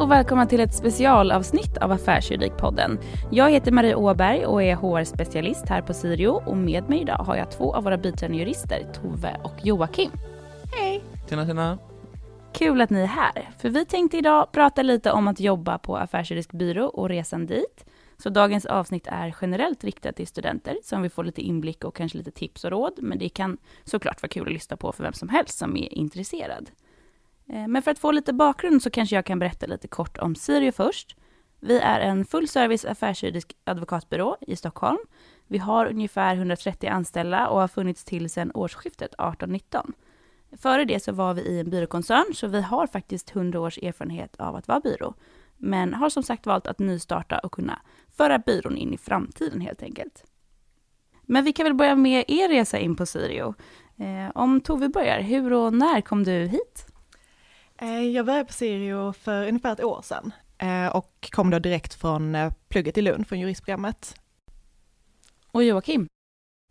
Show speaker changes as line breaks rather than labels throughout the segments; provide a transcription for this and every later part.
och välkomna till ett specialavsnitt av Affärsjuridikpodden. Jag heter Marie Åberg och är HR-specialist här på Sirio och med mig idag har jag två av våra biträdande jurister, Tove och Joakim. Hej!
Tjena, tjena!
Kul att ni är här, för vi tänkte idag prata lite om att jobba på Affärsjuridisk byrå och resan dit. Så dagens avsnitt är generellt riktat till studenter som vill få lite inblick och kanske lite tips och råd, men det kan såklart vara kul att lyssna på för vem som helst som är intresserad. Eh, men för att få lite bakgrund så kanske jag kan berätta lite kort om Sirio först. Vi är en fullservice affärsjuridisk advokatbyrå i Stockholm. Vi har ungefär 130 anställda och har funnits till sedan årsskiftet 18-19. Före det så var vi i en byråkoncern, så vi har faktiskt 100 års erfarenhet av att vara byrå. Men har som sagt valt att nystarta och kunna föra byrån in i framtiden helt enkelt. Men vi kan väl börja med er resa in på Sirio. Eh, om Tove börjar, hur och när kom du hit?
Eh, jag började på Sirio för ungefär ett år sedan eh, och kom då direkt från eh, plugget i Lund, från juristprogrammet.
Och Joakim?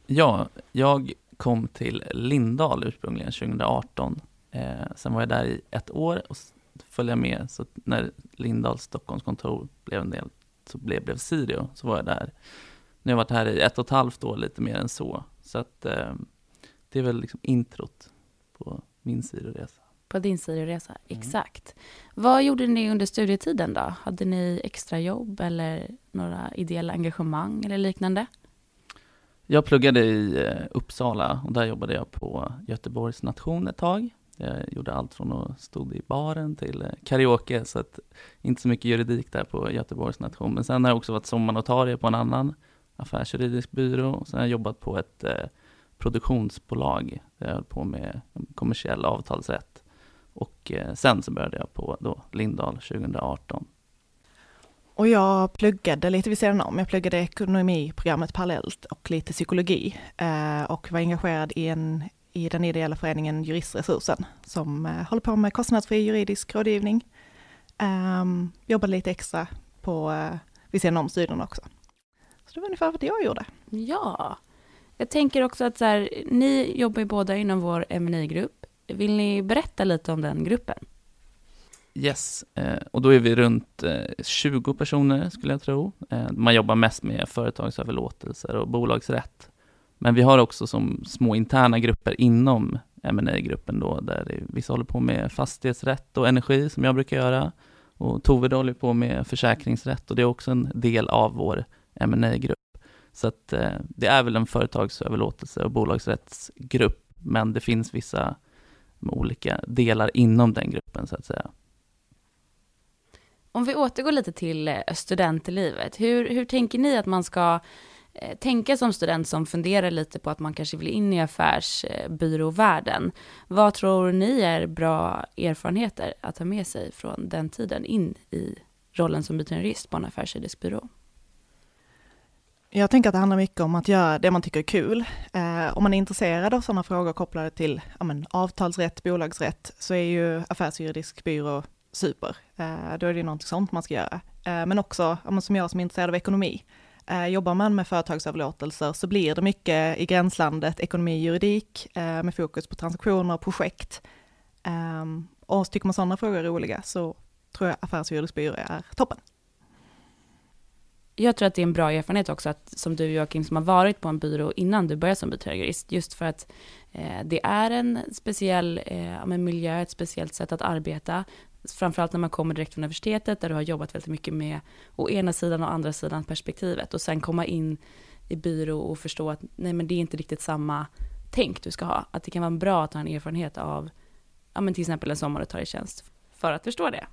Ja, jag kom till Lindal ursprungligen 2018. sen var jag där i ett år och följde med, så när Lindals Stockholmskontor blev en del, så blev, blev Sirio, så var jag där. Nu har jag varit här i ett och ett halvt år, lite mer än så. Så att det är väl liksom introt på min Sirio-resa.
På din sioresa, mm. exakt. Vad gjorde ni under studietiden då? Hade ni extra jobb eller några ideella engagemang eller liknande?
Jag pluggade i eh, Uppsala och där jobbade jag på Göteborgs nation ett tag. Jag gjorde allt från att stå i baren till eh, karaoke, så att inte så mycket juridik där på Göteborgs nation. Men sen har jag också varit sommarnotarie på en annan affärsjuridisk byrå. Sen har jag jobbat på ett eh, produktionsbolag där jag höll på med kommersiell avtalsrätt. Och eh, sen så började jag på då Lindahl 2018.
Och jag pluggade lite vid sidan om. Jag pluggade ekonomiprogrammet parallellt och lite psykologi eh, och var engagerad i, en, i den ideella föreningen Juristresursen som eh, håller på med kostnadsfri juridisk rådgivning. Um, jobbade lite extra på, vid sidan om studierna också. Så det var ungefär vad jag gjorde.
Ja, jag tänker också att så här, ni jobbar ju båda inom vår M&A-grupp vill ni berätta lite om den gruppen?
Yes, eh, och då är vi runt eh, 20 personer skulle jag tro. Eh, man jobbar mest med företagsöverlåtelser och bolagsrätt. Men vi har också som små interna grupper inom ma gruppen då, där vissa håller på med fastighetsrätt och energi som jag brukar göra. Och Tove håller på med försäkringsrätt och det är också en del av vår ma grupp Så att det är väl en företagsöverlåtelse och bolagsrättsgrupp, men det finns vissa med olika delar inom den gruppen så att säga.
Om vi återgår lite till eh, studentlivet, hur, hur tänker ni att man ska eh, tänka som student som funderar lite på att man kanske vill in i affärsbyråvärlden. Vad tror ni är bra erfarenheter att ta med sig från den tiden in i rollen som biträdande jurist på en affärsjuridisk byrå?
Jag tänker att det handlar mycket om att göra det man tycker är kul. Eh, om man är intresserad av sådana frågor kopplade till ja, men, avtalsrätt, bolagsrätt, så är ju affärsjuridisk byrå super. Eh, då är det ju någonting sånt man ska göra. Eh, men också, ja, som jag som är intresserad av ekonomi, eh, jobbar man med företagsöverlåtelser så blir det mycket i gränslandet ekonomi och juridik eh, med fokus på transaktioner och projekt. Eh, och tycker man sådana frågor är roliga så tror jag affärsjuridisk byrå är toppen
jag tror att det är en bra erfarenhet också, att, som du Joakim, som har varit på en byrå innan du började som biträdande jurist, just för att eh, det är en speciell eh, miljö, ett speciellt sätt att arbeta, framförallt när man kommer direkt från universitetet, där du har jobbat väldigt mycket med å ena sidan och andra sidan perspektivet, och sen komma in i byrå och förstå att nej, men det är inte riktigt samma tänk du ska ha, att det kan vara bra att ha en erfarenhet av, ja men till exempel en sommar och ta i tjänst, för att förstå det.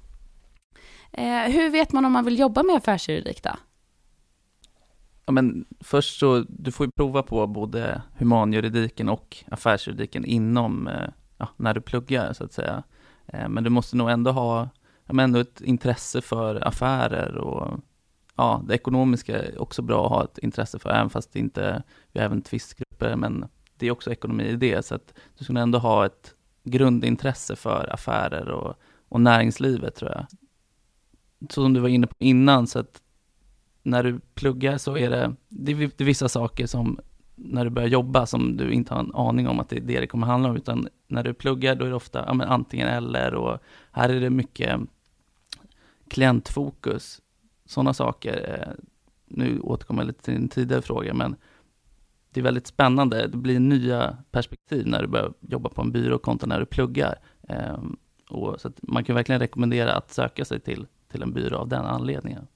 Eh, hur vet man om man vill jobba med affärsjuridik då?
Ja, men först så, du får ju prova på både humanjuridiken och affärsjuridiken inom, eh, ja, när du pluggar så att säga. Eh, men du måste nog ändå ha, ja, men ändå ett intresse för affärer och ja, det ekonomiska är också bra att ha ett intresse för, även fast det inte, vi har även tvistgrupper, men det är också ekonomi i det, så att du ska ändå ha ett grundintresse för affärer och, och näringslivet tror jag. Så som du var inne på innan, så att när du pluggar så är det, det är vissa saker som när du börjar jobba som du inte har en aning om att det är det det kommer handla om, utan när du pluggar då är det ofta ja, men antingen eller och här är det mycket klientfokus, sådana saker. Eh, nu återkommer jag lite till din tidigare fråga, men det är väldigt spännande. Det blir nya perspektiv när du börjar jobba på en byrå kontra när du pluggar. Ehm, och så man kan verkligen rekommendera att söka sig till, till en byrå av den anledningen.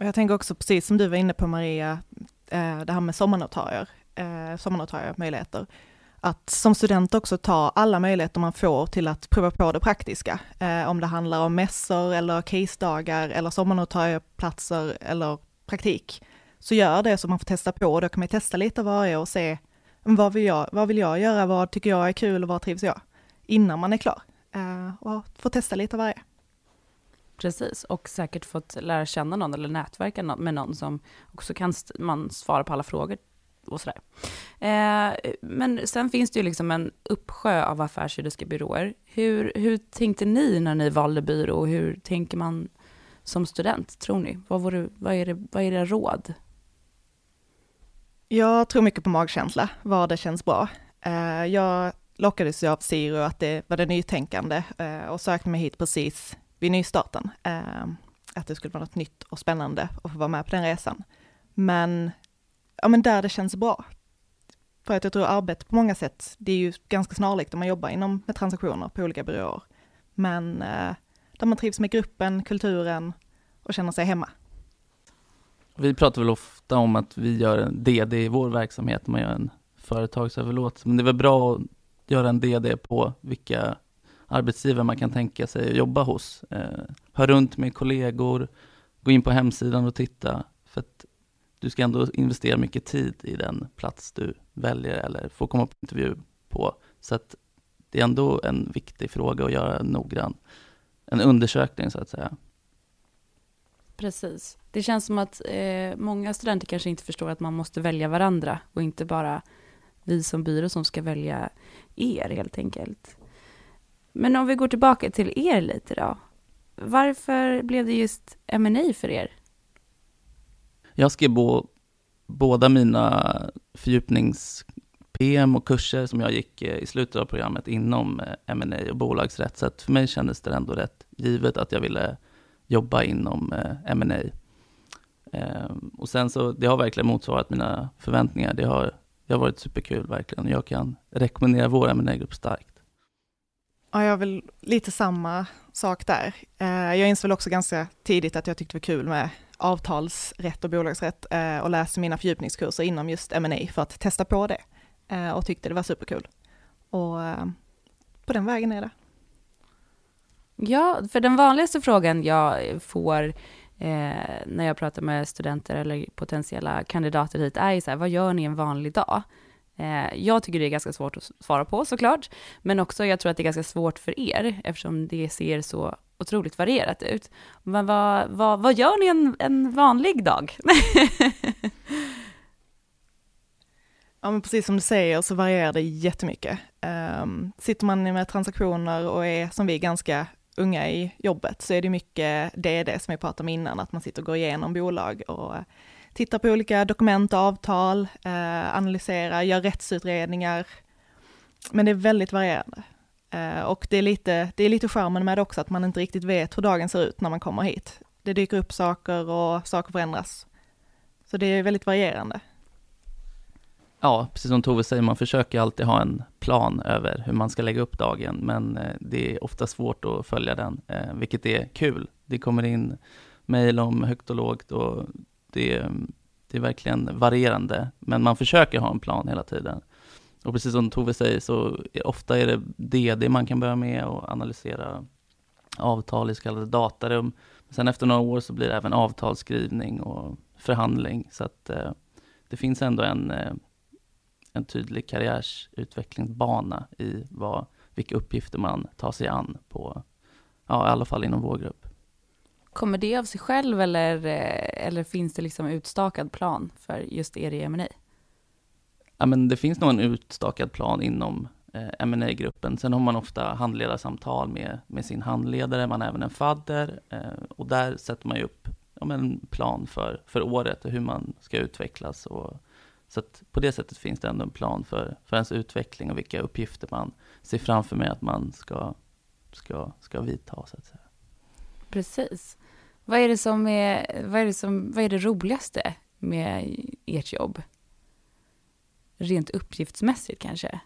Jag tänker också precis som du var inne på Maria, eh, det här med sommarnotarier, sommarnotarier eh, sommarnotariemöjligheter. Att som student också ta alla möjligheter man får till att prova på det praktiska. Eh, om det handlar om mässor eller case-dagar eller sommarnotarieplatser eller praktik. Så gör det så man får testa på. Då kan man testa lite varje och se vad vill, jag, vad vill jag göra, vad tycker jag är kul och vad trivs jag? Innan man är klar. Eh, och få testa lite varje.
Precis, och säkert fått lära känna någon eller nätverka med någon som också kan man svara på alla frågor och sådär. Eh, men sen finns det ju liksom en uppsjö av affärsjuridiska byråer. Hur, hur tänkte ni när ni valde byrå och hur tänker man som student, tror ni? Vad, vore, vad, är, det, vad är era råd?
Jag tror mycket på magkänsla, vad det känns bra. Eh, jag lockades ju av Siro att det var det nytänkande eh, och sökte mig hit precis vid nystarten. Eh, att det skulle vara något nytt och spännande att få vara med på den resan. Men, ja men där det känns bra. För att jag tror arbete på många sätt, det är ju ganska snarlikt om man jobbar inom med transaktioner på olika byråer. Men eh, där man trivs med gruppen, kulturen och känner sig hemma.
Vi pratar väl ofta om att vi gör en DD i vår verksamhet, man gör en företagsöverlåtelse, men det är väl bra att göra en DD på vilka arbetsgivare man kan tänka sig att jobba hos. Eh, hör runt med kollegor, gå in på hemsidan och titta. För att du ska ändå investera mycket tid i den plats du väljer eller får komma på intervju på. Så att det är ändå en viktig fråga att göra noggrann, en undersökning så att säga.
Precis. Det känns som att eh, många studenter kanske inte förstår att man måste välja varandra och inte bara vi som byrå som ska välja er helt enkelt. Men om vi går tillbaka till er lite då. Varför blev det just M&A för er?
Jag skrev bo, båda mina fördjupnings-PM och kurser som jag gick eh, i slutet av programmet inom eh, M&A och bolagsrätt. Så att för mig kändes det ändå rätt givet att jag ville jobba inom eh, M&A. Och sen så, det har verkligen motsvarat mina förväntningar. Det har, det har varit superkul verkligen. Jag kan rekommendera vår M&A-grupp starkt.
Ja, jag har väl lite samma sak där. Eh, jag insåg väl också ganska tidigt att jag tyckte det var kul med avtalsrätt och bolagsrätt eh, och läste mina fördjupningskurser inom just M&A för att testa på det eh, och tyckte det var superkul. Och på den vägen är det.
Ja, för den vanligaste frågan jag får eh, när jag pratar med studenter eller potentiella kandidater hit är ju så här, vad gör ni en vanlig dag? Eh, jag tycker det är ganska svårt att svara på såklart, men också jag tror att det är ganska svårt för er eftersom det ser så otroligt varierat ut. Men vad, vad, vad gör ni en, en vanlig dag?
ja, men precis som du säger så varierar det jättemycket. Um, sitter man med transaktioner och är som vi ganska unga i jobbet så är det mycket DD som vi pratade om innan, att man sitter och går igenom bolag och tittar på olika dokument och avtal, eh, analyserar, gör rättsutredningar. Men det är väldigt varierande. Eh, och det är, lite, det är lite charmen med det också, att man inte riktigt vet hur dagen ser ut när man kommer hit. Det dyker upp saker och saker förändras. Så det är väldigt varierande.
Ja, precis som Tove säger, man försöker alltid ha en plan över hur man ska lägga upp dagen, men eh, det är ofta svårt att följa den, eh, vilket är kul. Det kommer in mejl om högt och lågt och det, det är verkligen varierande, men man försöker ha en plan hela tiden. Och precis som Tove säger så ofta är det DD man kan börja med och analysera avtal i så kallade datarum. Sen efter några år så blir det även avtalsskrivning och förhandling. Så att eh, det finns ändå en, eh, en tydlig karriärsutvecklingsbana i vad, vilka uppgifter man tar sig an på, ja i alla fall inom vår grupp.
Kommer det av sig själv eller, eh, eller finns det liksom utstakad plan för just er i M&A?
Ja, men det finns nog en utstakad plan inom eh, ma gruppen Sen har man ofta handledarsamtal med, med sin handledare, man har även en fadder eh, och där sätter man ju upp ja, en plan för, för året och hur man ska utvecklas. Och, så på det sättet finns det ändå en plan för, för ens utveckling och vilka uppgifter man ser framför sig att man ska ska, ska vidta så att säga.
Precis. Vad är det som är, vad är det som, vad är det roligaste med ert jobb? Rent uppgiftsmässigt kanske?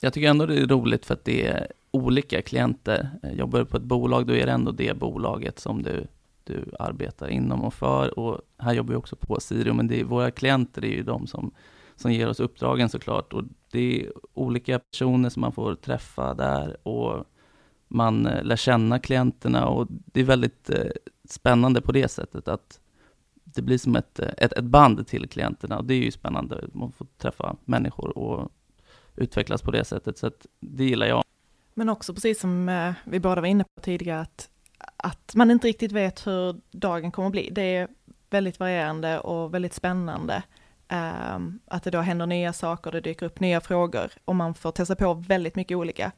Jag tycker ändå det är roligt för att det är olika klienter. Jobbar du på ett bolag, då är det ändå det bolaget som du, du arbetar inom och för. Och här jobbar vi också på Sirio, men det är, våra klienter är ju de som, som ger oss uppdragen såklart. Och det är olika personer som man får träffa där och man eh, lär känna klienterna och det är väldigt eh, spännande på det sättet att det blir som ett, eh, ett, ett band till klienterna och det är ju spännande. Man får träffa människor och utvecklas på det sättet, så att det gillar jag.
Men också precis som vi båda var inne på tidigare, att, att man inte riktigt vet hur dagen kommer att bli. Det är väldigt varierande och väldigt spännande. Um, att det då händer nya saker, det dyker upp nya frågor och man får testa på väldigt mycket olika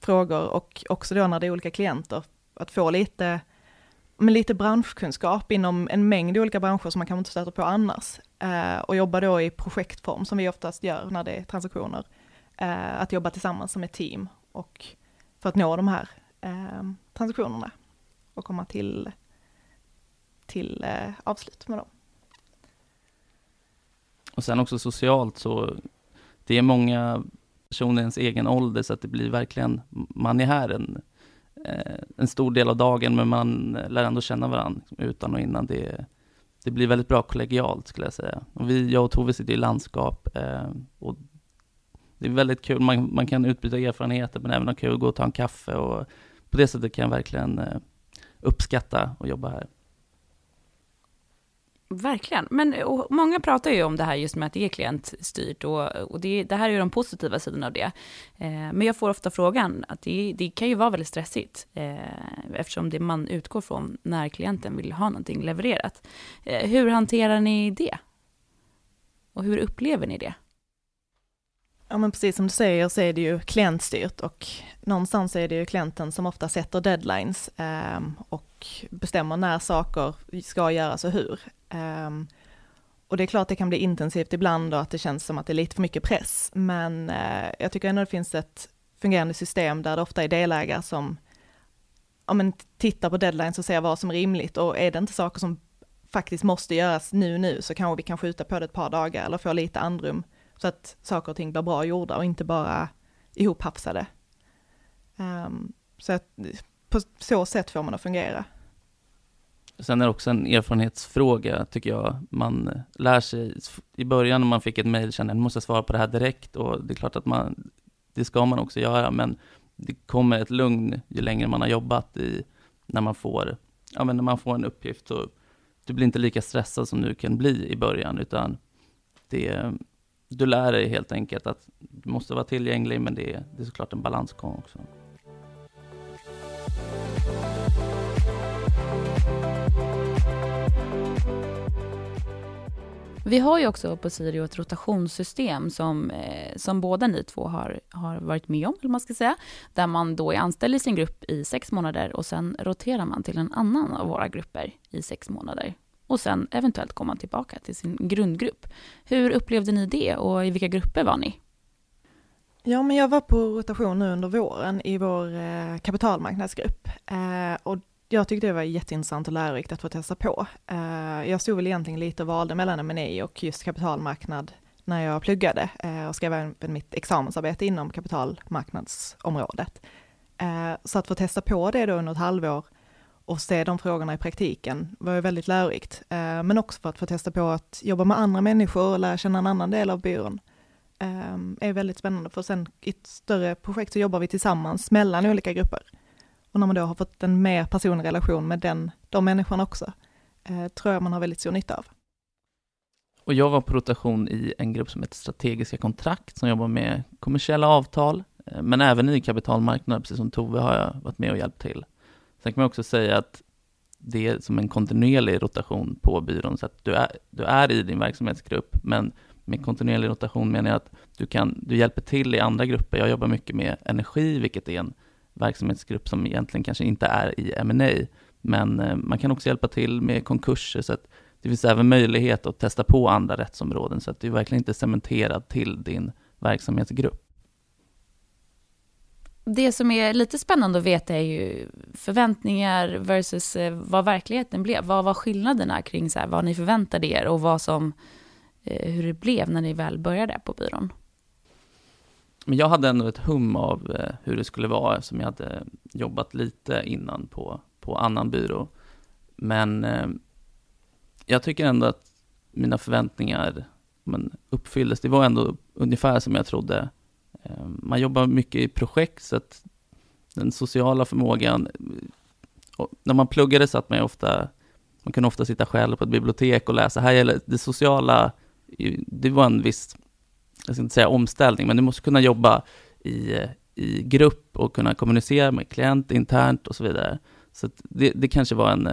frågor och också då när det är olika klienter, att få lite, men lite branschkunskap inom en mängd olika branscher som man kanske inte stöter på annars. Eh, och jobba då i projektform som vi oftast gör när det är transaktioner. Eh, att jobba tillsammans som ett team och för att nå de här eh, transaktionerna och komma till, till eh, avslut med dem.
Och sen också socialt så, det är många personer i ens egen ålder, så att det blir verkligen, man är här en, eh, en stor del av dagen, men man lär ändå känna varandra liksom, utan och innan. Det, det blir väldigt bra kollegialt skulle jag säga. Och vi, jag och Tove sitter i landskap eh, och det är väldigt kul, man, man kan utbyta erfarenheter men även ha kul, gå och ta en kaffe och på det sättet kan jag verkligen eh, uppskatta att jobba här.
Verkligen. Men många pratar ju om det här just med att det är klientstyrt och, och det, det, här är ju de positiva sidorna av det. Eh, men jag får ofta frågan att det, det kan ju vara väldigt stressigt eh, eftersom det man utgår från när klienten vill ha någonting levererat. Eh, hur hanterar ni det? Och hur upplever ni det?
Ja men precis som du säger så är det ju klientstyrt och någonstans är det ju klienten som ofta sätter deadlines eh, och bestämmer när saker ska göras och hur. Ehm, och det är klart det kan bli intensivt ibland och att det känns som att det är lite för mycket press, men eh, jag tycker ändå det finns ett fungerande system där det ofta är delägare som ja, men tittar på deadlines och ser vad som är rimligt och är det inte saker som faktiskt måste göras nu nu så kanske vi kan skjuta på det ett par dagar eller få lite andrum så att saker och ting blir bra gjorda och inte bara ihophafsade. Um, så att på så sätt får man att fungera.
Sen är det också en erfarenhetsfråga, tycker jag. Man eh, lär sig, i början när man fick ett mejl, kände jag att måste svara på det här direkt och det är klart att man, det ska man också göra, men det kommer ett lugn ju längre man har jobbat i, när man får, ja men när man får en uppgift, så du blir inte lika stressad som du kan bli i början, utan det, du lär dig helt enkelt att du måste vara tillgänglig, men det, det är såklart en balansgång också.
Vi har ju också på Sirio ett rotationssystem som, eh, som båda ni två har, har varit med om, eller man ska säga, där man då är anställd i sin grupp i sex månader och sen roterar man till en annan av våra grupper i sex månader. Och sen eventuellt komma man tillbaka till sin grundgrupp. Hur upplevde ni det och i vilka grupper var ni?
Ja, men jag var på rotation nu under våren i vår eh, kapitalmarknadsgrupp. Eh, och jag tyckte det var jätteintressant och lärorikt att få testa på. Eh, jag stod väl egentligen lite och valde mellan M&A och just kapitalmarknad när jag pluggade eh, och skrev även mitt examensarbete inom kapitalmarknadsområdet. Eh, så att få testa på det då under ett halvår och se de frågorna i praktiken var ju väldigt lärorikt. Eh, men också för att få testa på att jobba med andra människor och lära känna en annan del av byrån. Eh, är väldigt spännande, för sen i ett större projekt så jobbar vi tillsammans mellan olika grupper. Och när man då har fått en mer personlig relation med den, de människorna också, eh, tror jag man har väldigt stor nytta av.
Och jag var på rotation i en grupp som heter Strategiska kontrakt, som jobbar med kommersiella avtal, men även i kapitalmarknaden, precis som Tove har jag varit med och hjälpt till. Sen kan man också säga att det är som en kontinuerlig rotation på byrån, så att du är, du är i din verksamhetsgrupp, men med kontinuerlig rotation menar jag att du, kan, du hjälper till i andra grupper. Jag jobbar mycket med energi, vilket är en verksamhetsgrupp som egentligen kanske inte är i M&A men eh, man kan också hjälpa till med konkurser, så att det finns även möjlighet att testa på andra rättsområden, så att du är verkligen inte cementerad till din verksamhetsgrupp.
Det som är lite spännande att veta är ju förväntningar versus eh, vad verkligheten blev. Vad var skillnaderna kring så här, vad ni förväntade er och vad som, eh, hur det blev när ni väl började på byrån?
Men jag hade ändå ett hum av eh, hur det skulle vara, som jag hade jobbat lite innan på, på annan byrå. Men jag tycker ändå att mina förväntningar men, uppfylldes. Det var ändå ungefär som jag trodde. Ehm, man jobbar mycket i projekt, så att den sociala förmågan... när man pluggade satt man ofta... Man kunde ofta sitta själv på ett bibliotek och läsa. Här gäller det sociala... Det var en viss jag ska inte säga omställning, men du måste kunna jobba i, i grupp och kunna kommunicera med klient internt och så vidare. Så det, det kanske var en,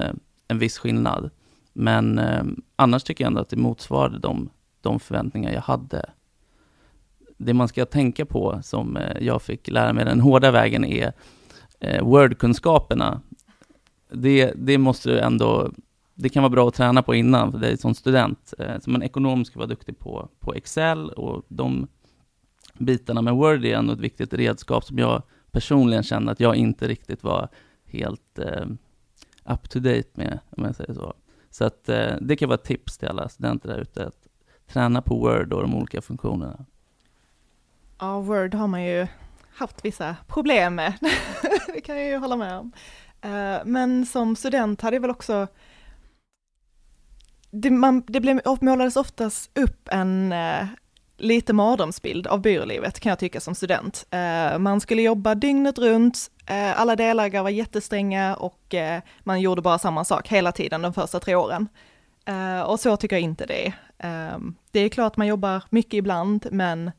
en viss skillnad. Men eh, annars tycker jag ändå att det motsvarade de, de förväntningar jag hade. Det man ska tänka på, som eh, jag fick lära mig den hårda vägen, är eh, Word-kunskaperna. Det, det måste du ändå det kan vara bra att träna på innan för dig som student. Eh, som en ekonom ska vara duktig på, på Excel och de bitarna. med Word är ändå ett viktigt redskap som jag personligen känner att jag inte riktigt var helt eh, up to date med, om jag säger så. Så att eh, det kan vara ett tips till alla studenter där ute, att träna på Word och de olika funktionerna.
Ja, Word har man ju haft vissa problem med, det kan jag ju hålla med om. Eh, men som student hade jag väl också det, man, det blev, målades oftast upp en eh, lite mardrömsbild av byrålivet kan jag tycka som student. Eh, man skulle jobba dygnet runt, eh, alla delägare var jättestränga och eh, man gjorde bara samma sak hela tiden de första tre åren. Eh, och så tycker jag inte det är. Det är klart man jobbar mycket ibland, men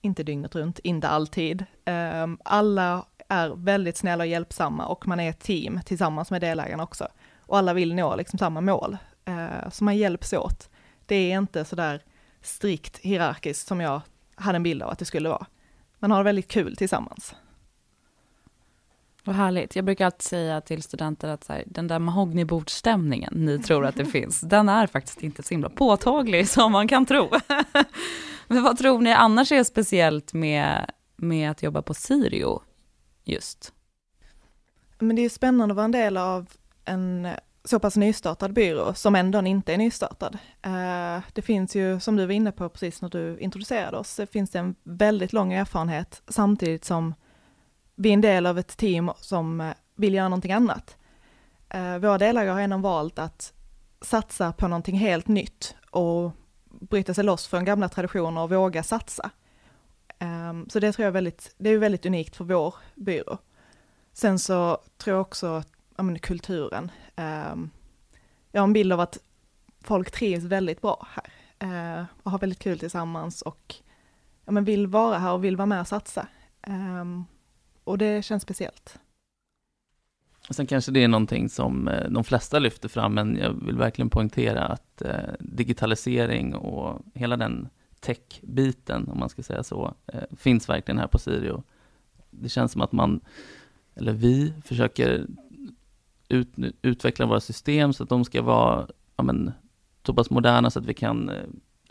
inte dygnet runt, inte alltid. Ehm, alla är väldigt snälla och hjälpsamma och man är ett team tillsammans med delägarna också. Och alla vill nå liksom samma mål. Ehm, så man hjälps åt. Det är inte sådär strikt hierarkiskt som jag hade en bild av att det skulle vara. Man har väldigt kul tillsammans.
Vad härligt. Jag brukar alltid säga till studenter att här, den där mahognybordsstämningen ni tror att det finns, den är faktiskt inte så himla påtaglig som man kan tro. Men vad tror ni annars är speciellt med, med att jobba på Sirio just?
Men det är spännande att vara en del av en så pass nystartad byrå som ändå inte är nystartad. Eh, det finns ju, som du var inne på precis när du introducerade oss, det finns en väldigt lång erfarenhet samtidigt som vi är en del av ett team som eh, vill göra någonting annat. Eh, våra delägare har ändå valt att satsa på någonting helt nytt och bryta sig loss från gamla traditioner och våga satsa. Ehm, så det tror jag är väldigt, det är väldigt unikt för vår byrå. Sen så tror jag också att ja, men, kulturen. Ehm, jag har en bild av att folk trivs väldigt bra här eh, och har väldigt kul tillsammans och ja, men vill vara här och vill vara med och satsa. Ehm, och det känns speciellt.
sen kanske det är någonting som eh, de flesta lyfter fram, men jag vill verkligen poängtera att eh, digitalisering och hela den tech-biten, om man ska säga så, eh, finns verkligen här på Sirio. Det känns som att man, eller vi, försöker ut, utveckla våra system så att de ska vara ja, men, så pass moderna så att vi kan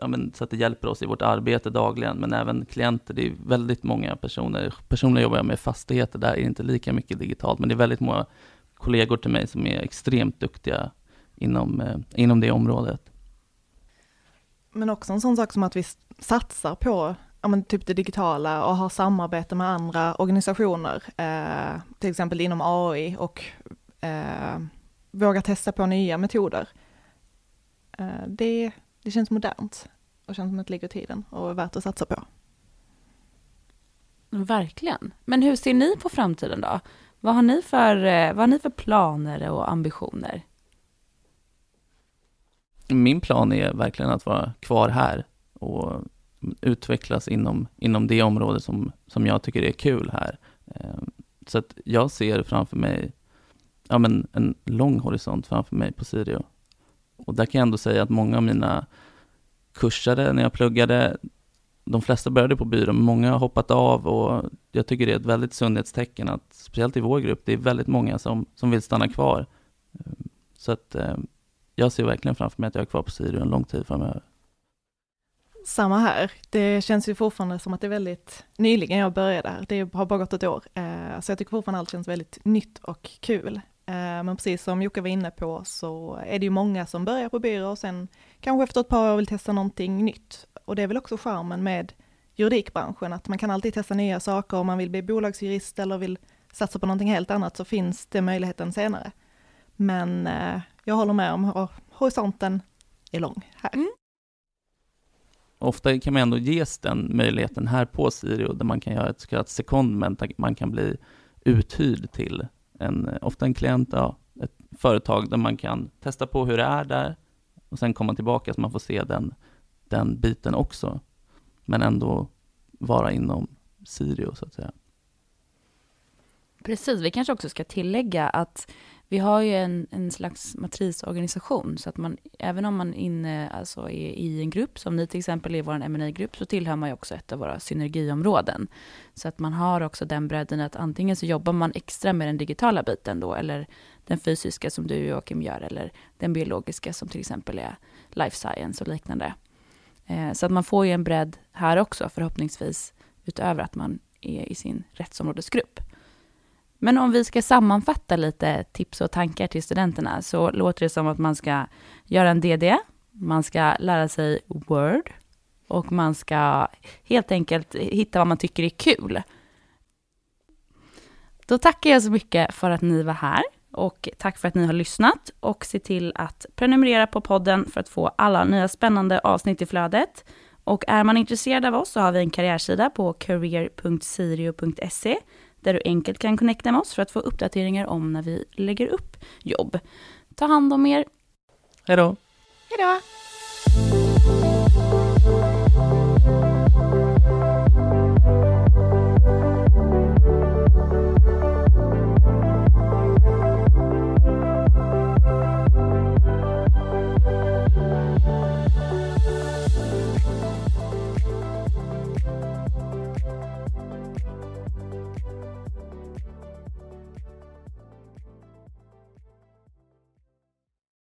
ja, men, så att det hjälper oss i vårt arbete dagligen, men även klienter. Det är väldigt många personer. Personligen jobbar jag med fastigheter, där är det inte lika mycket digitalt, men det är väldigt många kollegor till mig som är extremt duktiga inom, eh, inom det området.
Men också en sån sak som att vi satsar på ja, men typ det digitala och har samarbete med andra organisationer, eh, till exempel inom AI och eh, våga testa på nya metoder. Eh, det, det känns modernt och känns som att det ligger i tiden och är värt att satsa på.
Verkligen. Men hur ser ni på framtiden då? Vad har ni för, eh, vad har ni för planer och ambitioner?
Min plan är verkligen att vara kvar här och utvecklas inom, inom det område som, som jag tycker är kul här. Eh, så att jag ser framför mig ja, men en lång horisont framför mig på Sirio. Och där kan jag ändå säga att många av mina kursare när jag pluggade, de flesta började på byrå, men många har hoppat av och jag tycker det är ett väldigt sundhetstecken att, speciellt i vår grupp, det är väldigt många som, som vill stanna kvar. Så att eh, jag ser verkligen framför mig att jag är kvar på Sirius en lång tid framöver.
Samma här. Det känns ju fortfarande som att det är väldigt nyligen jag började här. Det har bara gått ett år. Eh, så jag tycker fortfarande allt känns väldigt nytt och kul. Eh, men precis som Jocke var inne på så är det ju många som börjar på byrå och sen kanske efter ett par år vill testa någonting nytt. Och det är väl också charmen med juridikbranschen, att man kan alltid testa nya saker om man vill bli bolagsjurist eller vill satsa på någonting helt annat så finns det möjligheten senare. Men eh, jag håller med om horisonten är lång här. Mm.
Ofta kan man ändå ges den möjligheten här på Sirio, där man kan göra ett så kallat secondment, man kan bli uthyrd till en, ofta en klient, ja, ett företag där man kan testa på hur det är där och sen komma tillbaka så man får se den, den biten också. Men ändå vara inom Sirio så att säga.
Precis, vi kanske också ska tillägga att vi har ju en, en slags matrisorganisation, så att man, även om man inne, alltså är i en grupp, som ni till exempel är vår ma grupp så tillhör man ju också ett av våra synergiområden. Så att man har också den bredden att antingen så jobbar man extra med den digitala biten då, eller den fysiska som du och Joakim gör, eller den biologiska som till exempel är life science och liknande. Eh, så att man får ju en bredd här också, förhoppningsvis, utöver att man är i sin rättsområdesgrupp. Men om vi ska sammanfatta lite tips och tankar till studenterna så låter det som att man ska göra en DD, man ska lära sig Word. Och man ska helt enkelt hitta vad man tycker är kul. Då tackar jag så mycket för att ni var här. Och tack för att ni har lyssnat. Och se till att prenumerera på podden för att få alla nya spännande avsnitt i flödet. Och är man intresserad av oss så har vi en karriärsida på career.sirio.se där du enkelt kan connecta med oss för att få uppdateringar om när vi lägger upp jobb. Ta hand om er.
Hej då.
Hej då.